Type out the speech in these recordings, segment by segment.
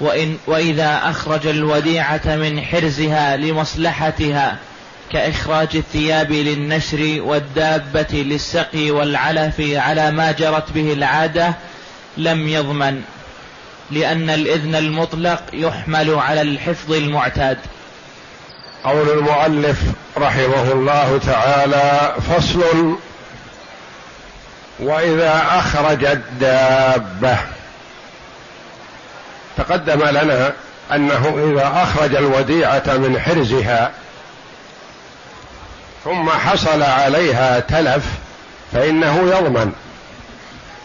وإن وإذا أخرج الوديعة من حرزها لمصلحتها كإخراج الثياب للنشر والدابة للسقي والعلف على ما جرت به العادة لم يضمن لأن الإذن المطلق يحمل على الحفظ المعتاد. قول المؤلف رحمه الله تعالى فصل. وإذا أخرج الدابة تقدم لنا أنه إذا أخرج الوديعة من حرزها ثم حصل عليها تلف فإنه يضمن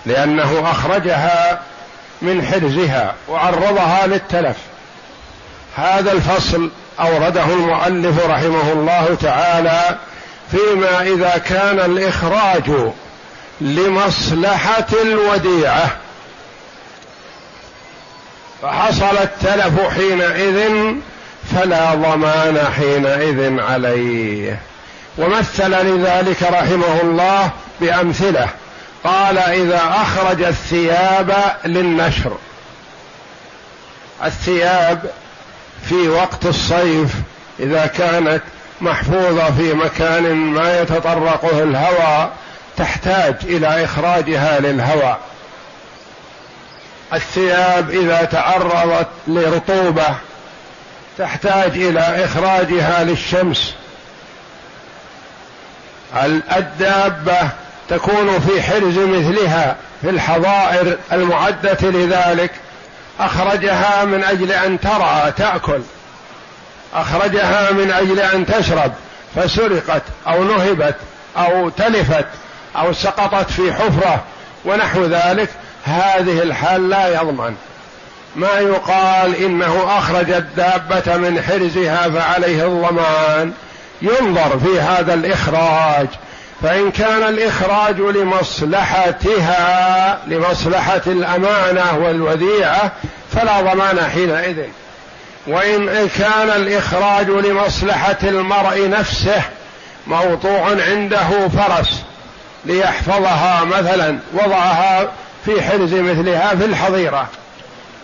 لأنه أخرجها من حرزها وعرضها للتلف. هذا الفصل أورده المؤلف رحمه الله تعالى فيما إذا كان الإخراج لمصلحة الوديعة. فحصل التلف حينئذ فلا ضمان حينئذ عليه. ومثل لذلك رحمه الله بأمثله. قال إذا أخرج الثياب للنشر. الثياب في وقت الصيف إذا كانت محفوظة في مكان ما يتطرقه الهواء تحتاج إلى إخراجها للهواء. الثياب إذا تعرضت لرطوبة تحتاج إلى إخراجها للشمس. الدابة تكون في حرز مثلها في الحظائر المعدة لذلك. أخرجها من أجل أن ترعى تأكل. أخرجها من أجل أن تشرب. فسرقت أو نهبت أو تلفت أو سقطت في حفرة ونحو ذلك. هذه الحال لا يضمن. ما يقال إنه أخرج الدابة من حرزها فعليه الضمان. ينظر في هذا الإخراج. فإن كان الإخراج لمصلحتها لمصلحة الأمانة والوديعة فلا ضمان حينئذ. وإن كان الإخراج لمصلحة المرء نفسه موضوع عنده فرس ليحفظها مثلا. وضعها في حرز مثلها في الحظيرة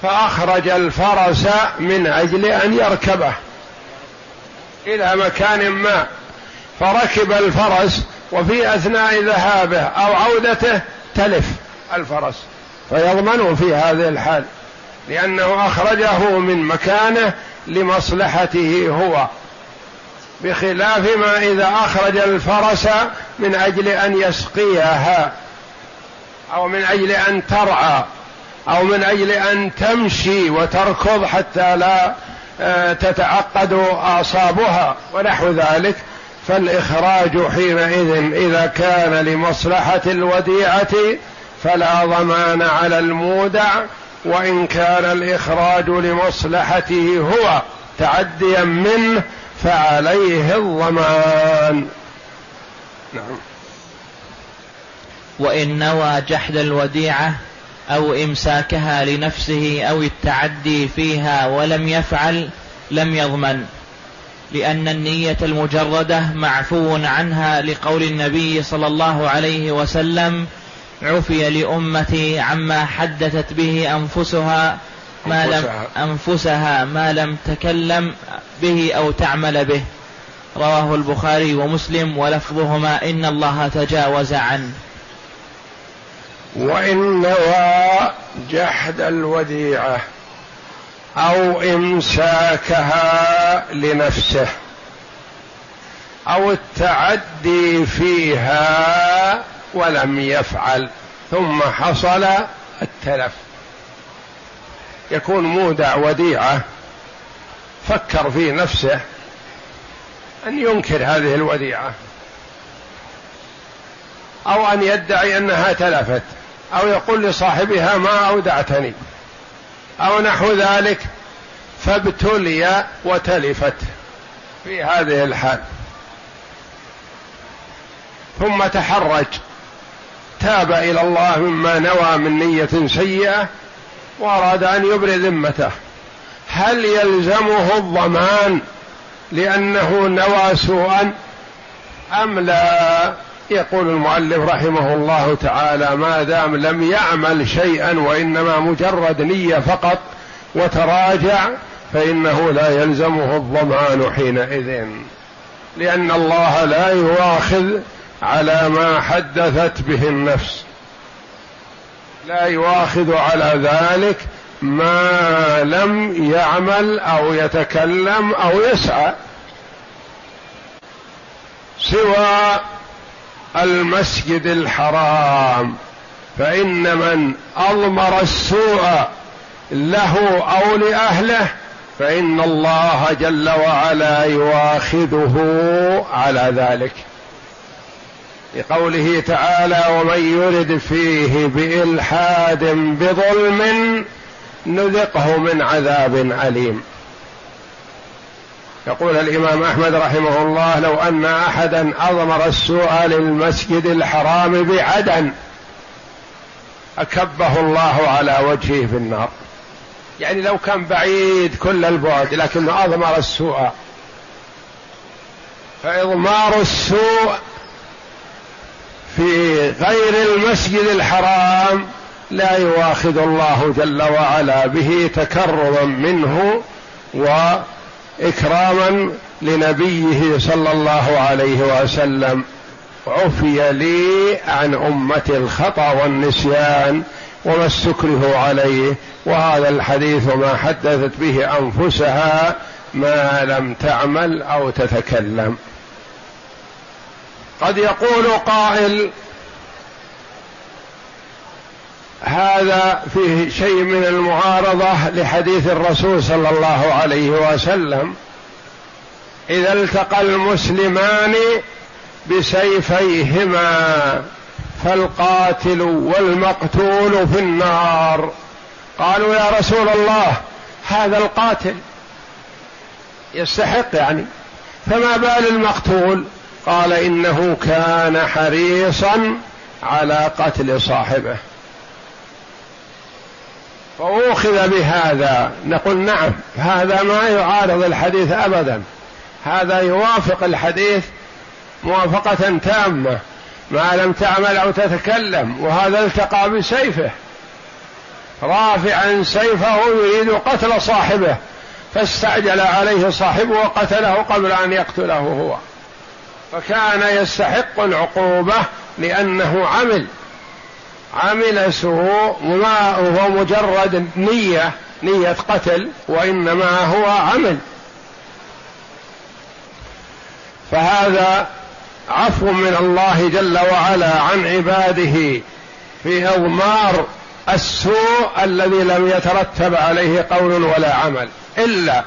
فأخرج الفرس من أجل أن يركبه إلى مكان ما فركب الفرس وفي أثناء ذهابه أو عودته تلف الفرس فيضمن في هذه الحال لأنه أخرجه من مكانه لمصلحته هو بخلاف ما إذا أخرج الفرس من أجل أن يسقيها. أو من أجل أن ترعى أو من أجل أن تمشي وتركض حتى لا آه، تتعقد أعصابها ونحو ذلك. فالإخراج حينئذ إذا كان لمصلحة الوديعة فلا ضمان على المودع وإن كان الإخراج لمصلحته هو تعديا منه فعليه الضمان. نعم. وإن نوى جحد الوديعة أو إمساكها لنفسه أو التعدي فيها ولم يفعل لم يضمن لأن النية المجردة معفو عنها لقول النبي صلى الله عليه وسلم عفي لأمتي عما حدثت به أنفسها ما لم أنفسها. ما لم تكلم به أو تعمل به. رواه البخاري ومسلم ولفظهما إن الله تجاوز عنه وإن نوى جحد الوديعة أو إمساكها لنفسه أو التعدي فيها ولم يفعل ثم حصل التلف. يكون مودع وديعة فكر في نفسه أن ينكر هذه الوديعة أو أن يدعي أنها تلفت. أو يقول لصاحبها ما أودعتني أو نحو ذلك فابتلي وتلفت في هذه الحال. ثم تحرج تاب إلى الله مما نوى من نية سيئة وأراد أن يبرئ ذمته. هل يلزمه الضمان لأنه نوى سوءا أم لا؟ يقول المؤلف رحمه الله تعالى ما دام لم يعمل شيئا وإنما مجرد نية فقط وتراجع فإنه لا يلزمه الضمان حينئذ. لأن الله لا يواخذ على ما حدثت به النفس. لا يواخذ على ذلك ما لم يعمل أو يتكلم أو يسعى. سوى المسجد الحرام فإن من أضمر السوء له أو لأهله فإن الله جل وعلا يواخذه على ذلك. لقوله تعالى ومن يرد فيه بإلحاد بظلم نذقه من عذاب أليم. يقول الإمام أحمد رحمه الله لو أن أحدا أضمر السوء للمسجد الحرام بعدن أكبه الله على وجهه في النار. يعني لو كان بعيد كل البعد لكنه أضمر السوء. فإضمار السوء في غير المسجد الحرام لا يواخذ الله جل وعلا به تكرما منه واكراما لنبيه صلى الله عليه وسلم عفي لي عن امتي الخطأ والنسيان وما استكره عليه وهذا الحديث ما حدثت به أنفسها ما لم تعمل أو تتكلم. قد يقول قائل هذا فيه شيء من المعارضة لحديث الرسول صلى الله عليه وسلم. إذا التقى المسلمان بسيفيهما فالقاتل والمقتول في النار. قالوا يا رسول الله هذا القاتل يستحق يعني. فما بال المقتول؟ قال إنه كان حريصا على قتل صاحبه. فأوخذ بهذا. نقول نعم هذا ما يعارض الحديث أبدا. هذا يوافق الحديث موافقة تامة. ما لم تعمل أو تتكلم وهذا التقى بسيفه. رافعا سيفه يريد قتل صاحبه فاستعجل عليه صاحبه وقتله قبل أن يقتله هو. فكان يستحق العقوبة لأنه عمل. عمل سوء وما هو مجرد نية نية قتل وإنما هو عمل. فهذا عفو من الله جل وعلا عن عباده في أضمار السوء الذي لم يترتب عليه قول ولا عمل إلا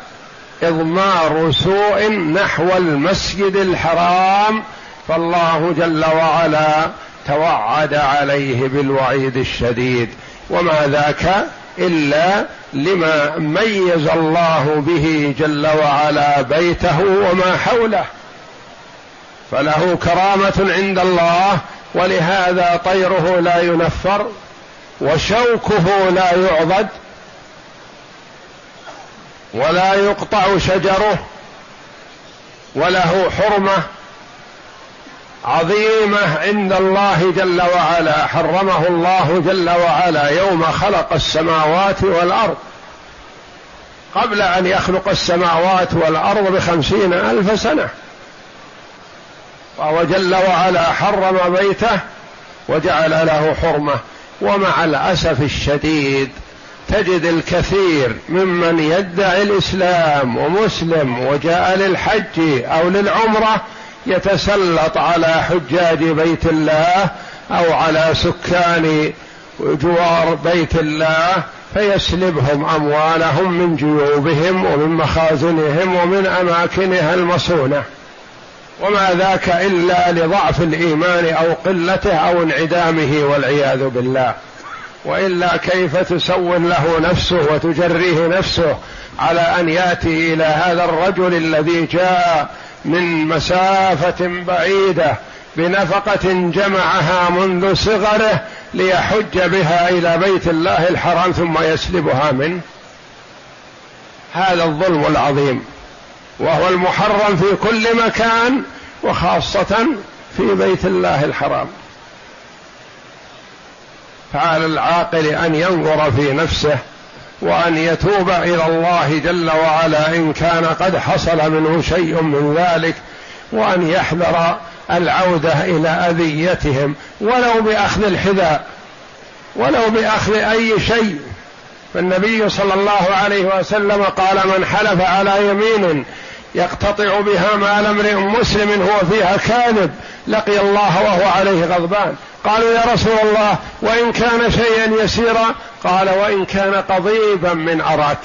إضمار سوء نحو المسجد الحرام. فالله جل وعلا توعد عليه بالوعيد الشديد. وما ذاك إلا لما ميز الله به جل وعلا بيته وما حوله. فله كرامة عند الله ولهذا طيره لا ينفر وشوكه لا يعضد ولا يقطع شجره وله حرمة عظيمة عند الله جل وعلا حرمه الله جل وعلا يوم خلق السماوات والأرض. قبل أن يخلق السماوات والأرض بخمسين ألف سنة. وهو جل وعلا حرم بيته وجعل له حرمة. ومع الأسف الشديد تجد الكثير ممن يدعي الإسلام ومسلم وجاء للحج أو للعمرة يتسلط على حجاج بيت الله أو على سكان جوار بيت الله فيسلبهم أموالهم من جيوبهم ومن مخازنهم ومن أماكنها المصونة. وما ذاك إلا لضعف الإيمان أو قلته أو انعدامه والعياذ بالله. وإلا كيف تسول له نفسه وتجريه نفسه على أن يأتي إلى هذا الرجل الذي جاء من مسافة بعيدة بنفقة جمعها منذ صغره ليحج بها إلى بيت الله الحرام ثم يسلبها منه هذا الظلم العظيم. وهو المحرم في كل مكان وخاصة في بيت الله الحرام. فعلى العاقل أن ينظر في نفسه وأن يتوب إلى الله جل وعلا إن كان قد حصل منه شيء من ذلك وأن يحذر العودة إلى أذيتهم ولو بأخذ الحذاء ولو بأخذ أي شيء. فالنبي صلى الله عليه وسلم قال من حلف على يمين يقتطع بها مال امرئ مسلم هو فيها كاذب لقي الله وهو عليه غضبان. قالوا يا رسول الله وإن كان شيئا يسيرا قال وإن كان قضيبا من أراك.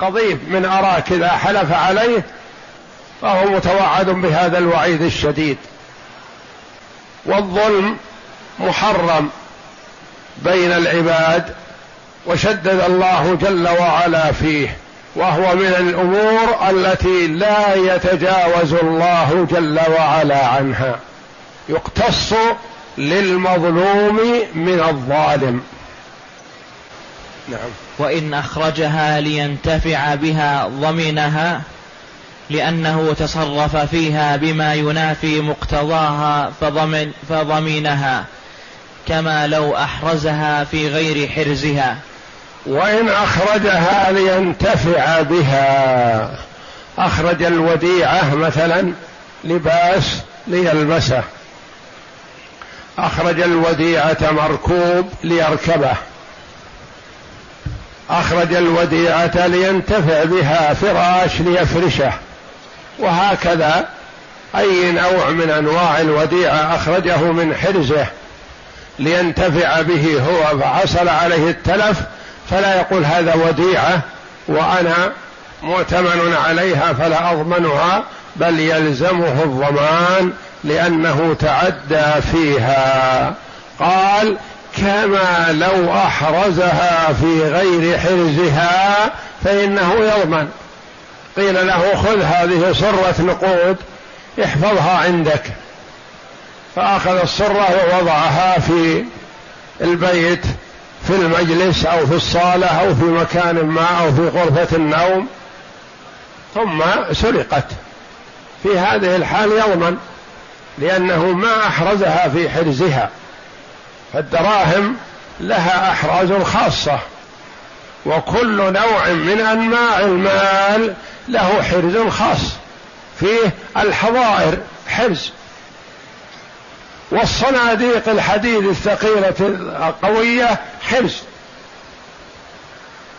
قضيب من أراك إذا حلف عليه فهو متوعد بهذا الوعيد الشديد. والظلم محرم بين العباد وشدد الله جل وعلا فيه وهو من الأمور التي لا يتجاوز الله جل وعلا عنها. يقتص للمظلوم من الظالم. نعم. وإن أخرجها لينتفع بها ضمنها لأنه تصرف فيها بما ينافي مقتضاها فضمن فضمنها كما لو أحرزها في غير حرزها. وإن أخرجها لينتفع بها. أخرج الوديعة مثلا لباس ليلبسه. أخرج الوديعة مركوب ليركبه. أخرج الوديعة لينتفع بها فراش ليفرشه. وهكذا أي نوع من أنواع الوديعة أخرجه من حرزه. لينتفع به هو فحصل عليه التلف فلا يقول هذا وديعة وأنا مؤتمن عليها فلا أضمنها بل يلزمه الضمان لأنه تعدى فيها. قال كما لو أحرزها في غير حرزها فإنه يضمن. قيل له خذ هذه صره نقود احفظها عندك. فأخذ الصره ووضعها في البيت في المجلس أو في الصالة أو في مكان ما أو في غرفة النوم. ثم سرقت. في هذه الحال يضمن. لأنه ما أحرزها في حرزها فالدراهم لها أحراز خاصة وكل نوع من أنواع المال له حرز خاص فيه الحظائر حرز. والصناديق الحديد الثقيلة القوية حرز.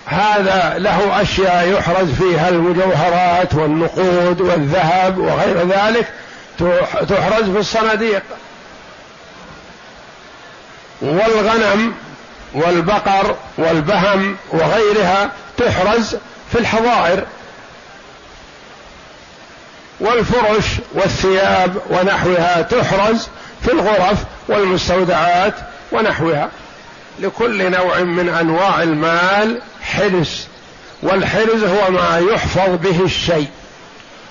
هذا له أشياء يحرز فيها المجوهرات والنقود والذهب وغير ذلك تحرز في الصناديق والغنم والبقر والبهم وغيرها تحرز في الحظائر والفرش والثياب ونحوها تحرز في الغرف والمستودعات ونحوها لكل نوع من أنواع المال حرز والحرز هو ما يحفظ به الشيء.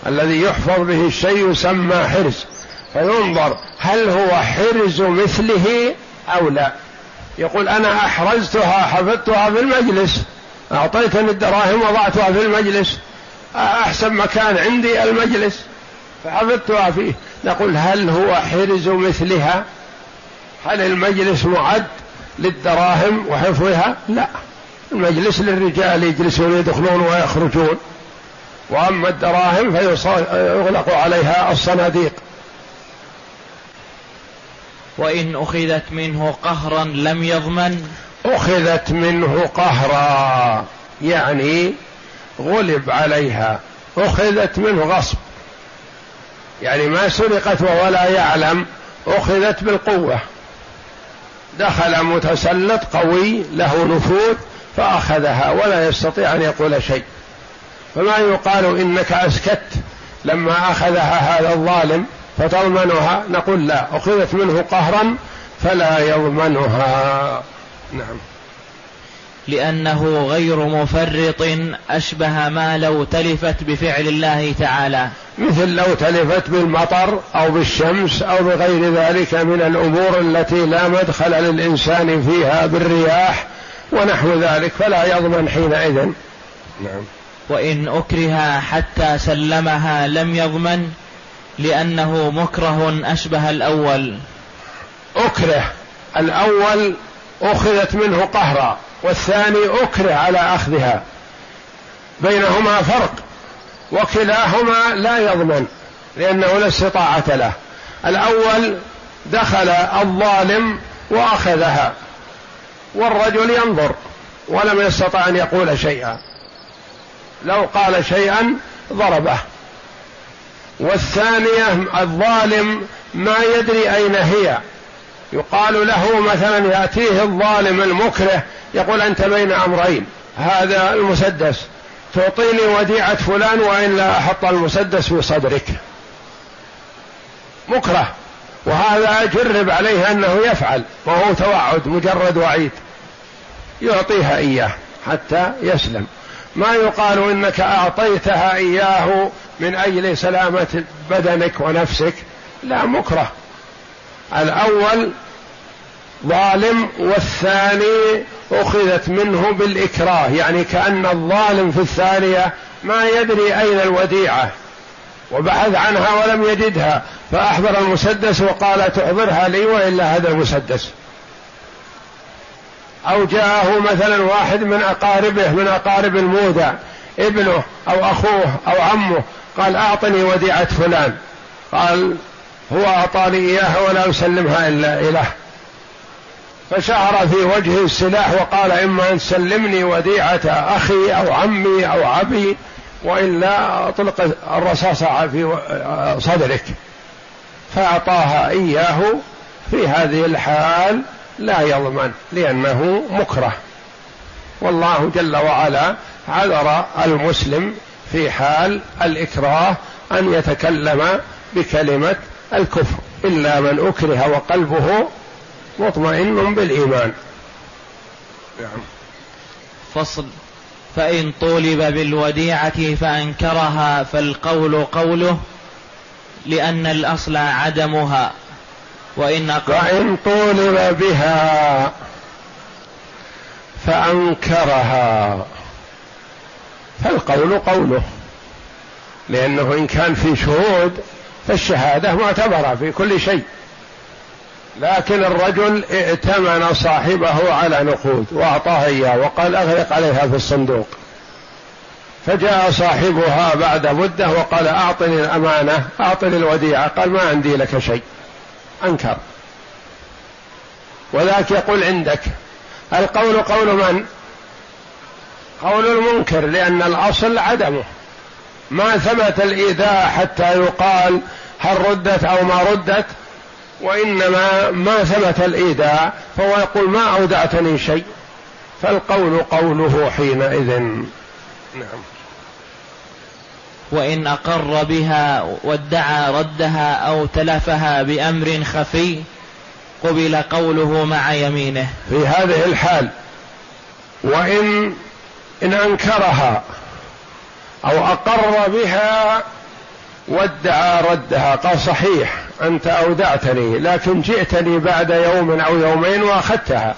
الذي يحفظ به الشيء يسمى حرز. فينظر هل هو حرز مثله أو لا. يقول أنا أحرزتها حفظتها في المجلس. أعطيتني الدراهم وضعتها في المجلس. احسن مكان عندي المجلس. فحفظتها فيه. نقول هل هو حرز مثلها؟ هل المجلس معد للدراهم وحفظها؟ لا. المجلس للرجال يجلسون يدخلون ويخرجون. وأما الدراهم فيغلق عليها الصناديق. وإن أخذت منه قهرا لم يضمن. أخذت منه قهرا يعني غلب عليها. أخذت منه غصب. يعني ما سرقت وهو لا يعلم أخذت بالقوة. دخل متسلط قوي له نفوذ فأخذها ولا يستطيع أن يقول شيء. فما يقال إنك أسكت لما أخذها هذا الظالم فتضمنها؟ نقول لا أخذت منه قهرا فلا يضمنها. نعم. لأنه غير مفرط أشبه ما لو تلفت بفعل الله تعالى. مثل لو تلفت بالمطر أو بالشمس أو بغير ذلك من الأمور التي لا مدخل للإنسان فيها بالرياح ونحو ذلك فلا يضمن حينئذ. نعم. وإن أكره حتى سلمها لم يضمن لأنه مكره أشبه الأول. أكره. الأول أخذت منه قهرا والثاني أكره على أخذها. بينهما فرق وكلاهما لا يضمن لأنه لا استطاعة له. الأول دخل الظالم وأخذها والرجل ينظر ولم يستطع أن يقول شيئا. لو قال شيئا ضربه. والثانية الظالم ما يدري أين هي. يقال له مثلا يأتيه الظالم المكره يقول أنت بين أمرين هذا المسدس. تعطيني وديعة فلان وإلا أحط المسدس في صدرك مكره. وهذا جرب عليه أنه يفعل وهو توعد مجرد وعيد. يعطيها إياه حتى يسلم. ما يقال إنك أعطيتها إياه من أجل سلامة بدنك ونفسك. لا مكره. الأول ظالم والثاني أخذت منه بالإكراه يعني كأن الظالم في الثانية ما يدري أين الوديعة وبحث عنها ولم يجدها. فأحضر المسدس وقال تحضرها لي وإلا هذا المسدس. أو جاءه مثلا واحد من أقاربه من أقارب المودع ابنه أو أخوه أو عمه قال أعطني وديعة فلان. قال هو أعطاني إياها ولا أسلمها إلا إله. فشعر في وجهه السلاح وقال إما أن تسلمني وديعة أخي أو عمي أو عبي وإلا أطلق الرصاص في صدرك. فأعطاها إياه في هذه الحال. لا يضمن لأنه مكره. والله جل وعلا عذر المسلم في حال الإكراه أن يتكلم بكلمة الكفر. إلا من أكره وقلبه مطمئن بالإيمان. نعم. فصل. فإن طولب بالوديعة فأنكرها فالقول قوله لأن الأصل عدمها. وإن وإن طولب بها فأنكرها. فالقول قوله لأنه إن كان في شهود فالشهادة معتبرة في كل شيء. لكن الرجل ائتمن صاحبه على نقود وأعطاه إياه وقال أغرق عليها في الصندوق. فجاء صاحبها بعد مدة وقال أعطني الأمانة أعطني الوديعة قال ما عندي لك شيء. أنكر. وذاك يقول عندك. القول قول من؟ قول المنكر لأن الأصل عدمه. ما ثبت الإيذاء حتى يقال هل ردت أو ما ردت وإنما ما ثبت الإيداع فهو يقول ما أودعتني شيء. فالقول قوله حينئذ. نعم. وإن أقر بها وادعى ردها أو تلفها بأمر خفي قبل قوله مع يمينه. في هذه الحال وإن إن أنكرها أو أقر بها وادعى ردها قال صحيح أنت أودعتني لكن جئتني بعد يوم أو يومين وأخذتها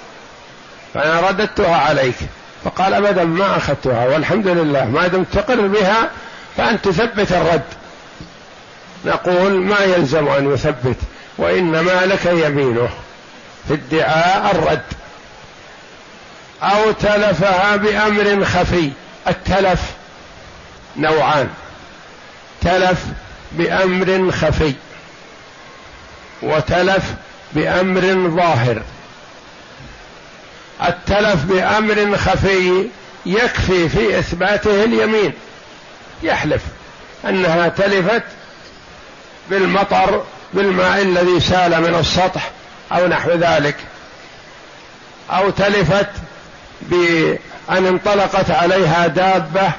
فأنا رددتها عليك فقال أبدا ما أخذتها والحمد لله ما دمت تقر بها فأنت تثبت الرد. نقول ما يلزم أن يثبت وإنما لك يمينه في ادعاء الرد. أو تلفها بأمر خفي التلف نوعان. تلف بأمر خفي وتلف بأمر ظاهر. التلف بأمر خفي يكفي في إثباته اليمين. يحلف أنها تلفت بالمطر بالماء الذي سال من السطح أو نحو ذلك أو تلفت بأن انطلقت عليها دابة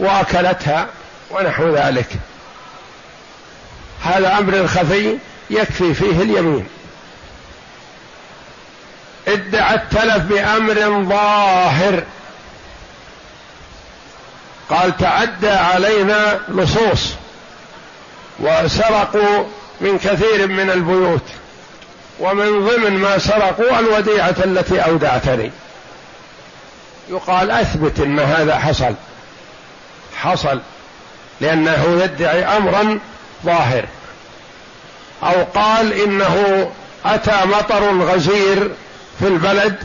وأكلتها ونحو ذلك. هذا أمر خفي يكفي فيه اليمين. ادعى التلف بأمر ظاهر. قال تعدى علينا لصوص وسرقوا من كثير من البيوت ومن ضمن ما سرقوا الوديعة التي أودعتني. يقال أثبت إن هذا حصل. حصل لأنه يدعي امرا ظاهر. أو قال إنه أتى مطر غزير في البلد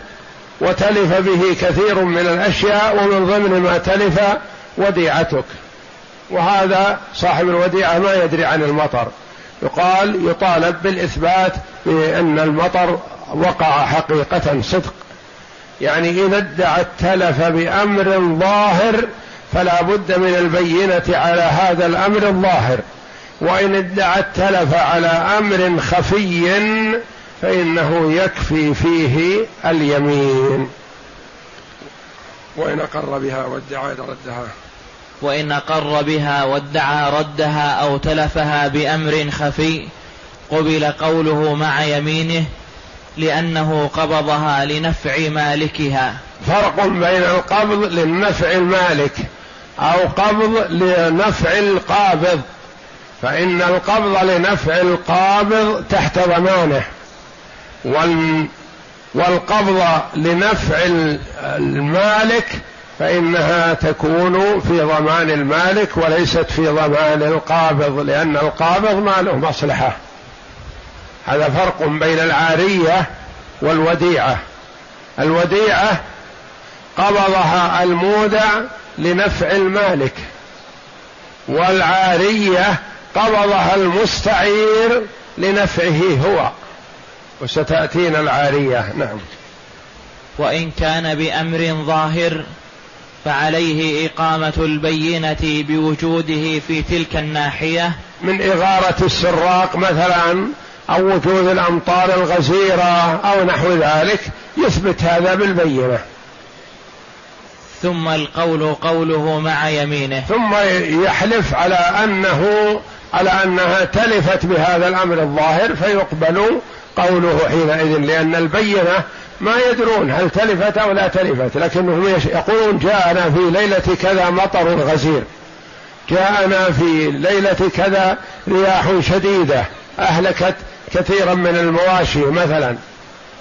وتلف به كثير من الأشياء ومن ضمن ما تلف وديعتك. وهذا صاحب الوديعة ما يدري عن المطر. يقال يطالب بالإثبات بأن المطر وقع حقيقة صدق. يعني إذا ادعى التلف بأمر ظاهر فلا بد من البينة على هذا الأمر الظاهر. وإن ادعى التلف على أمر خفي فإنه يكفي فيه اليمين. وإن أقر بها وادعى ردها. وإن أقر بها وادعى ردها أو تلفها بأمر خفي قبل قوله مع يمينه لأنه قبضها لنفع مالكها. فرق بين القبض للنفع المالك أو قبض لنفع القابض فإن القبض لنفع القابض تحت ضمانه والقبض لنفع المالك فإنها تكون في ضمان المالك وليست في ضمان القابض لأن القابض ما له مصلحة. هذا فرق بين العارية والوديعة. الوديعة قبضها المودع لنفع المالك والعارية قبضها المستعير لنفعه هو. وستأتينا العارية. نعم. وإن كان بأمر ظاهر فعليه إقامة البينة بوجوده في تلك الناحية. من إغارة السراق مثلا أو وجود الأمطار الغزيرة أو نحو ذلك يثبت هذا بالبينة. ثم القول قوله مع يمينه. ثم يحلف على أنه على أنها تلفت بهذا الأمر الظاهر فيقبل قوله حينئذ لأن البينة ما يدرون هل تلفت أو لا تلفت لكنهم يقولون جاءنا في ليلة كذا مطر غزير. جاءنا في ليلة كذا رياح شديدة أهلكت كثيرا من المواشي مثلا.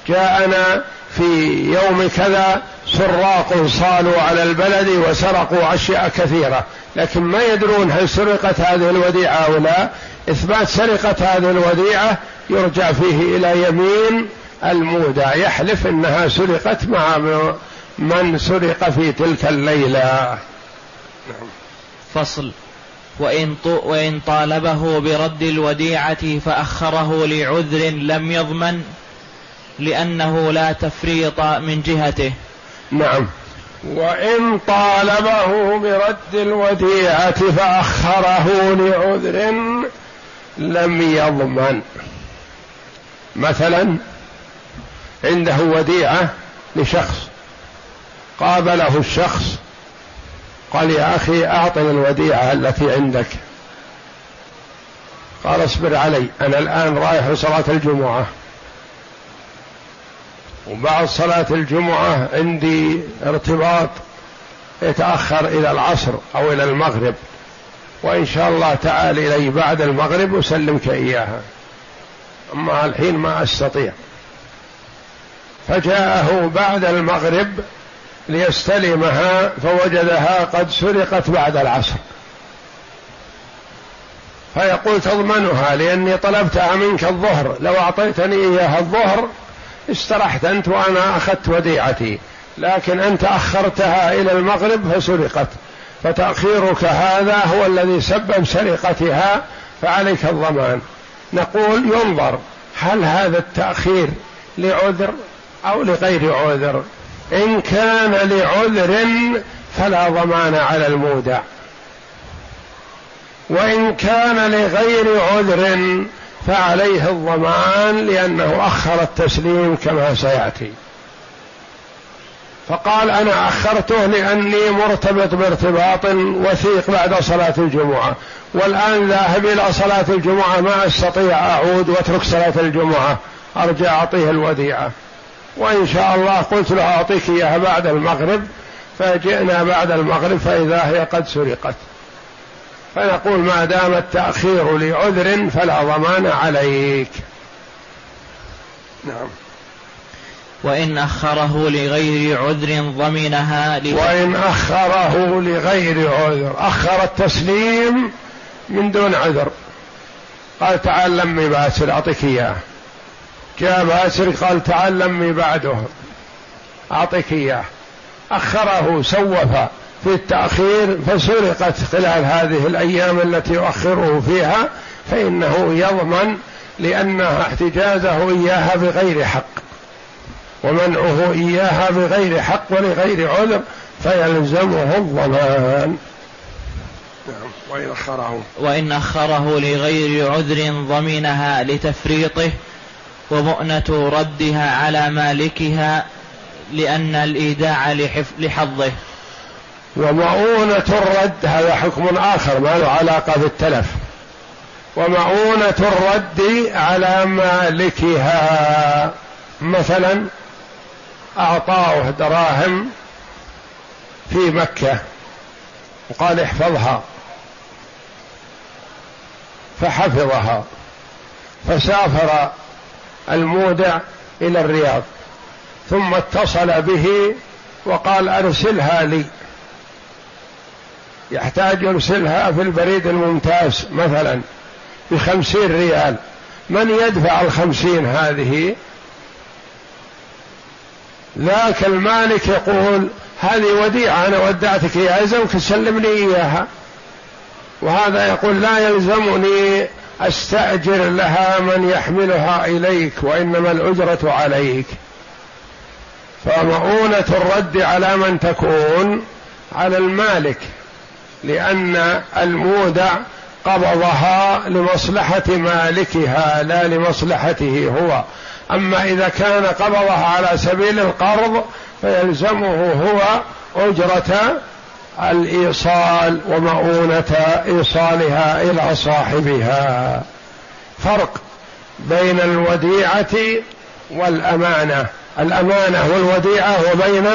جاءنا في يوم كذا سراق صالوا على البلد وسرقوا أشياء كثيرة. لكن ما يدرون هل سرقت هذه الوديعة أو لا. إثبات سرقة هذه الوديعة يرجع فيه إلى يمين المودع يحلف إنها سرقت مع من سرق في تلك الليلة. نعم. فصل. وإن, وإن طالبه برد الوديعة فأخره لعذر لم يضمن لأنه لا تفريط من جهته. نعم. وإن طالبه برد الوديعة فأخره لعذر لم يضمن. مثلا عنده وديعة لشخص. قابله الشخص. قال يا أخي أعطني الوديعة التي عندك. قال اصبر علي أنا الآن رايح لصلاة الجمعة. وبعد صلاة الجمعة عندي ارتباط يتأخر إلى العصر أو إلى المغرب وإن شاء الله تعال إلي بعد المغرب أسلمك إياها. أما الحين ما أستطيع. فجاءه بعد المغرب ليستلمها فوجدها قد سرقت بعد العصر. فيقول تضمنها لأني طلبتها منك الظهر لو أعطيتني إياها الظهر استرحت أنت وأنا أخذت وديعتي لكن أنت أخرتها إلى المغرب فسرقت فتأخيرك هذا هو الذي سبب سرقتها فعليك الضمان. نقول ينظر هل هذا التأخير لعذر؟ أو لغير عذر. إن كان لعذر فلا ضمان على المودع. وإن كان لغير عذر فعليه الضمان لأنه أخر التسليم كما سيأتي. فقال أنا أخرته لأني مرتبط بارتباط وثيق بعد صلاة الجمعة. والآن ذاهب إلى صلاة الجمعة ما أستطيع أعود وأترك صلاة الجمعة. أرجع أعطيه الوديعة. وإن شاء الله قلت له أعطيك إياها بعد المغرب فجئنا بعد المغرب فإذا هي قد سرقت. فنقول ما دام التأخير لعذر فلا ضمان عليك. نعم. وإن أخره لغير عذر ضمنها وإن أخره لغير عذر. أخر التسليم من دون عذر. قال تعال لمي باسر أعطيك إياه جاء باسر قال تعال بعده. أعطيك إياه. أخره سوف. في التأخير فسرقت خلال هذه الأيام التي يؤخره فيها فإنه يضمن لأنها احتجازه إياها بغير حق. ومنعه إياها بغير حق ولغير عذر فيلزمه الضمان. نعم وإن أخره. وإن أخره لغير عذر ضمنها لتفريطه ومؤنة ردها على مالكها لأن الإيداع لحظه. ومؤونة الرد هذا حكم آخر ما له علاقة بالتلف. ومؤونة الرد على مالكها مثلا أعطاه دراهم في مكة وقال احفظها فحفظها فسافر المودع إلى الرياض. ثم اتصل به وقال أرسلها لي. يحتاج يرسلها في البريد الممتاز مثلا بخمسين ريال. من يدفع الخمسين هذه؟ ذاك المالك يقول هذه وديعة أنا ودعتك إياها يلزمك تسلمني إياها. وهذا يقول لا يلزمني أستأجر لها من يحملها إليك وإنما الأجرة عليك. فمؤونة الرد على من تكون على المالك لأن المودع قبضها لمصلحة مالكها لا لمصلحته هو. أما إذا كان قبضها على سبيل القرض فيلزمه هو أجرة الإيصال ومؤونة إيصالها إلى صاحبها. فرق بين الوديعة والأمانة. الأمانة والوديعة وبين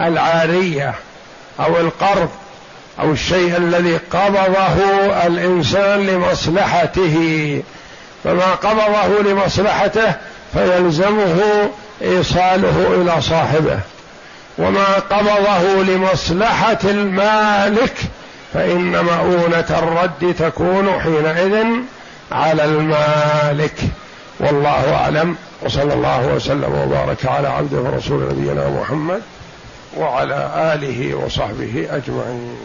العارية أو القرض أو الشيء الذي قبضه الإنسان لمصلحته. فما قبضه لمصلحته فيلزمه إيصاله إلى صاحبه. وما قبضه لمصلحة المالك فإن مؤونة الرد تكون حينئذ على المالك. والله أعلم وصلى الله وسلم وبارك على عبده ورسول نبينا محمد وعلى آله وصحبه أجمعين.